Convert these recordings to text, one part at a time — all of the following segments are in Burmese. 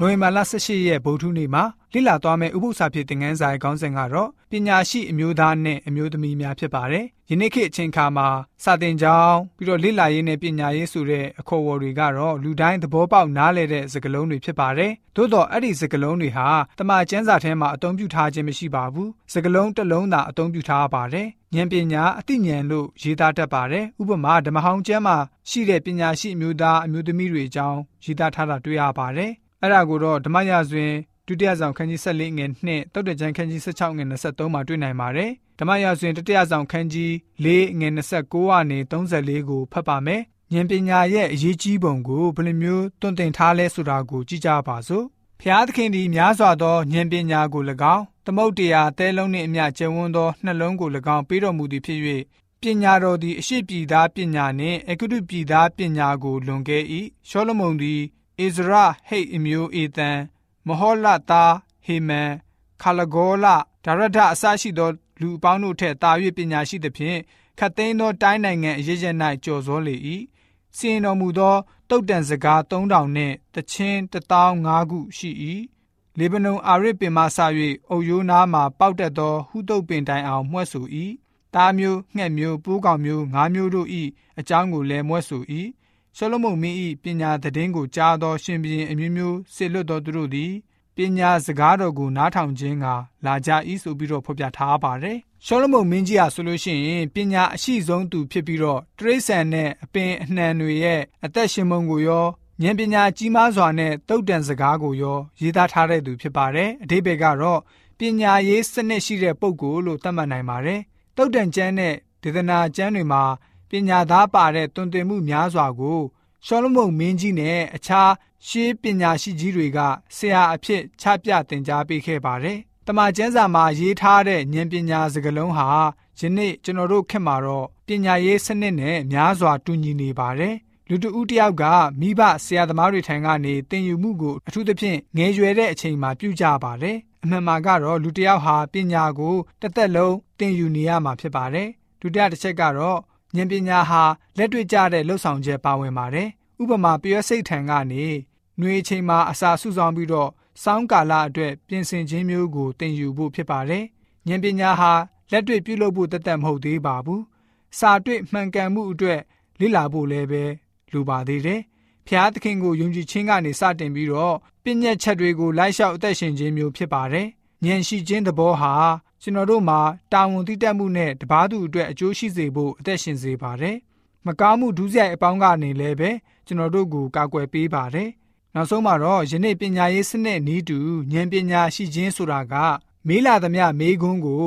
နိုဝင်ဘာလ18ရက်ဗုဒ္ဓနေ့မှာလိလာသွားမယ့်ဥပုသ္စာဖြစ်တဲ့ငန်းဆိုင်ခေါင်းစဉ်ကတော့ပညာရှိအမျိုးသားနဲ့အမျိုးသမီးများဖြစ်ပါတယ်။ယနေ့ခေတ်အချိန်ခါမှာစာသင်ကျောင်းပြီးတော့လိလာရေးနဲ့ပညာရေးဆိုတဲ့အခေါ်အဝေါ်တွေကတော့လူတိုင်းသဘောပေါက်နားလည်တဲ့စကားလုံးတွေဖြစ်ပါတယ်။သို့တော့အဲ့ဒီစကားလုံးတွေဟာတမန်ကျမ်းစာထဲမှာအသုံးပြုထားခြင်းမရှိပါဘူး။စကားလုံးတစ်လုံးသာအသုံးပြုထားပါတယ်။ဉာဏ်ပညာအသိဉာဏ်လို့ရေးသားတတ်ပါတယ်။ဥပမာဓမ္မဟောင်းကျမ်းမှာရှိတဲ့ပညာရှိအမျိုးသားအမျိုးသမီးတွေအကြောင်းရေးသားထားတာတွေ့ရပါတယ်။ အဲ့ဒါကိုတော့ဓမ္မရာဇဝင်ဒုတိယဆောင်ခန်းကြီး14ငွေ2တုတ်တကြံခန်းကြီး16ငွေ23မှာတွေ့နိုင်ပါတယ်ဓမ္မရာဇဝင်တတိယဆောင်ခန်းကြီး4ငွေ29ကနေ34ကိုဖတ်ပါမယ်ဉာဏ်ပညာရဲ့အရေးကြီးပုံကိုဘယ်လိုမျိုးတွင်တင်ထားလဲဆိုတာကိုကြည့်ကြပါစို့ဖျားသခင်ဒီများစွာသောဉာဏ်ပညာကို၎င်းသမုတ်တရားတဲလုံးနှင့်အမျှကျယ်ဝန်းသောနှလုံးကို၎င်းပေးတော်မူသည်ဖြစ်၍ပညာတော်သည်အရှိပြည်သားပညာနှင့်အကုတုပြည်သားပညာကိုလွန်ကဲ၏ရှောလမုန်သည် ဣဇရဟိတ်အမျိုးအေသံမဟောလသားဟေမန်ခါလဂောလဒါရဒအစရှိသောလူအပေါင်းတို့ထက်တာ၍ပညာရှိသဖြင့်ခတ်သိမ်းသောတိုင်းနိုင်ငံအရေးရ၌ကြော်စောလေ၏စီရင်တော်မူသောတုတ်တန်စကား3000နှင့်တချင်း1005ခုရှိ၏လေဗနုန်အာရစ်ပင်မှဆ၍အုတ်ရိုးနားမှပေါက်တက်သောဟုတုတ်ပင်တိုင်အောင်မှွက်ဆို၏တားမျိုးငှက်မျိုးပိုးကောင်မျိုးငါးမျိုးတို့၏အကြောင်းကိုလည်းမွက်ဆို၏ ရှလမုန်မင်း၏ပညာသတင်းကိုကြားသော ရှင်ဘုရင်အမျိုးမျိုးစစ်လွတ်သောသူတို့သည်ပညာစကားတော်ကိုနားထောင်ခြင်းကလာကြ၏ဆိုပြီးတော့ဖော်ပြထားပါတယ်။ရှောလမုန်မင်းကြီးဟာဆိုလို့ရှိရင်ပညာအရှိဆုံးသူဖြစ်ပြီးတော့တရိษံနဲ့အပင်အနှံတွေရဲ့အသက်ရှင်မှုကိုရောဉာဏ်ပညာကြီးမားစွာနဲ့တုတ်တန်စကားကိုရောရေးသားထားတဲ့သူဖြစ်ပါတယ်။အတိပ္ပယ်ကတော့ပညာရေးစနစ်ရှိတဲ့ပုဂ္ဂိုလ်လို့သတ်မှတ်နိုင်ပါတယ်။တုတ်တန်ကျမ်းနဲ့ဒေသနာကျမ်းတွေမှာ ပညာသားပါတဲ့တွင်တင်မှုများစွာကိုရှောလမုန်မင်းကြီးနဲ့အခြားရှေးပညာရှိကြီးတွေကဆရာအဖြစ်ချပြသင်ကြားပေးခဲ့ပါတယ်။တမန်ကျမ်းစာမှာရေးထားတဲ့ဉာဏ်ပညာစကားလုံးဟာယနေ့ကျွန်တော်တို့ခေတ်မှာတော့ပညာရေးစနစ်နဲ့များစွာတူညီနေပါတယ်။လူတဦးတယောက်ကမိဘဆရာသမားတွေထံကနေသင်ယူမှုကိုအထူးသဖြင့်ငယ်ရွယ်တဲ့အချိန်မှာပြုကြပါတယ်။အမှန်မှာကတော့လူတယောက်ဟာပညာကိုတစ်သက်လုံးသင်ယူနေရမှာဖြစ်ပါတယ်။ဒုတိယတစ်ချက်ကတော့ ဉာဏ်ပညာဟာလက်တွေ့ကျတဲ့လှုပ်ဆောင်ချက်ပါဝင်ပါတယ်။ဥပမာပျောစိတ်ထံကနေနှွေချိန်မှာအစာစုဆောင်ပြီးတော့စောင်းကာလအတွက်ပြင်ဆင်ခြင်းမျိုးကိုသင်ယူဖို့ဖြစ်ပါတယ်။ဉာဏ်ပညာဟာလက်တွေ့ပြုလုပ်ဖို့တသက်မဟုတ်သေးပါဘူး။စာတွေ့မှန်ကန်မှုအတွက်လေ့လာဖို့လည်းပဲလိုပါသေးတယ်။ဖျားသခင်ကိုယုံကြည်ခြင်းကနေစတင်ပြီးတော့ပြည့်ညက်ချက်တွေကိုလိုက်လျှောက်အသက်ရှင်ခြင်းမျိုးဖြစ်ပါတယ်။ဉာဏ်ရှိခြင်းသဘောဟာ ကျွန်တော်တို့မှာတာဝန်သိတတ်မှုနဲ့တပားသူအတွက်အကျိုးရှိစေဖို့အသက်ရှင်စေပါတယ်။မကားမှုဒုစရိုက်အပေါင်းကနေလည်းပဲကျွန်တော်တို့ကိုကာကွယ်ပေးပါတယ်။နောက်ဆုံးမှာတော့ယနေ့ပညာရေးစနစ်နီးတူဉာဏ်ပညာရှိခြင်းဆိုတာကမေးလာသမျှမေးခွန်းကို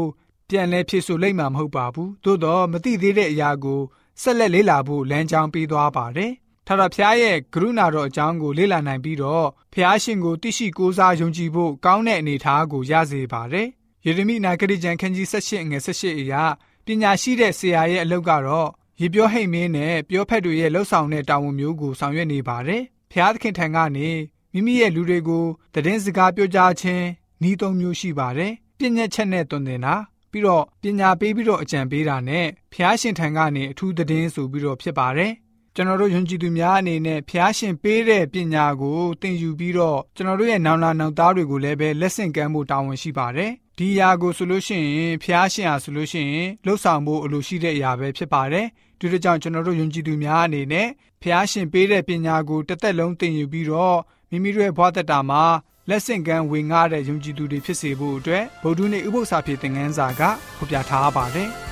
ပြန်လဲဖြေဆိုလိမ့်မှာမဟုတ်ပါဘူး။သို့တော့မသိသေးတဲ့အရာကိုဆက်လက်လေ့လာဖို့လမ်းကြောင်းပေးသွားပါတယ်။ထာဝရဘုရားရဲ့ကရုဏာတော်အကြောင်းကိုလေ့လာနိုင်ပြီးတော့ဘုရားရှင်ကိုသိရှိကိုးစားယုံကြည်ဖို့ကောင်းတဲ့အနေအထားကိုရစေပါတယ် ယေရမိနာဂရိကျမ်းခန်းကြီး78ငွေ78အရာပညာရှိတဲ့ဆရာရဲ့အလုပ်ကတော့ရေပြောဟိတ်မင်းနဲ့ပြောဖက်တွေရဲ့လှုပ်ဆောင်တဲ့တာဝန်မျိုးကိုဆောင်ရွက်နေပါတယ်။ဖျားသခင်ထံကနေမိမိရဲ့လူတွေကိုတည်င်းစကားပြောကြားခြင်းဤသုံးမျိုးရှိပါတယ်။ပြည့်ညက်ချက်နဲ့တွင်တင်တာပြီးတော့ပညာပေးပြီးတော့အကြံပေးတာနဲ့ဖျားရှင်ထံကနေအထူးတည်င်းဆိုပြီးတော့ဖြစ်ပါတယ်။ကျွန်တော်တို့ယုံကြည်သူများအနေနဲ့ဖျားရှင်ပေးတဲ့ပညာကိုသင်ယူပြီးတော့ကျွန်တော်တို့ရဲ့နောင်လာနောင်သားတွေကိုလည်းပဲလက်ဆင့်ကမ်းဖို့တာဝန်ရှိပါတယ်။ ဒီຢာကိုဆိုလို့ရှိရင်ဖျားရှင်ဟာဆိုလို့ရှိရင်လှုပ်ဆောင်ဖို့အလိုရှိတဲ့အရာပဲဖြစ်ပါတယ်ဒီလိုကြောင့်ကျွန်တော်တို့ယုံကြည်သူများအနေနဲ့ဖျားရှင်ပေးတဲ့ပညာကိုတစ်သက်လုံးသင်ယူပြီးတော့မိမိတို့ရဲ့ဘဝတတာမှာလက်ဆင့်ကမ်းဝင်ငှတဲ့ယုံကြည်သူတွေဖြစ်စေဖို့အတွက်ဗုဒ္ဓနှင့်ဥပုသ္စာဖြစ်တဲ့ငန်းစာကဖော်ပြထားပါတယ်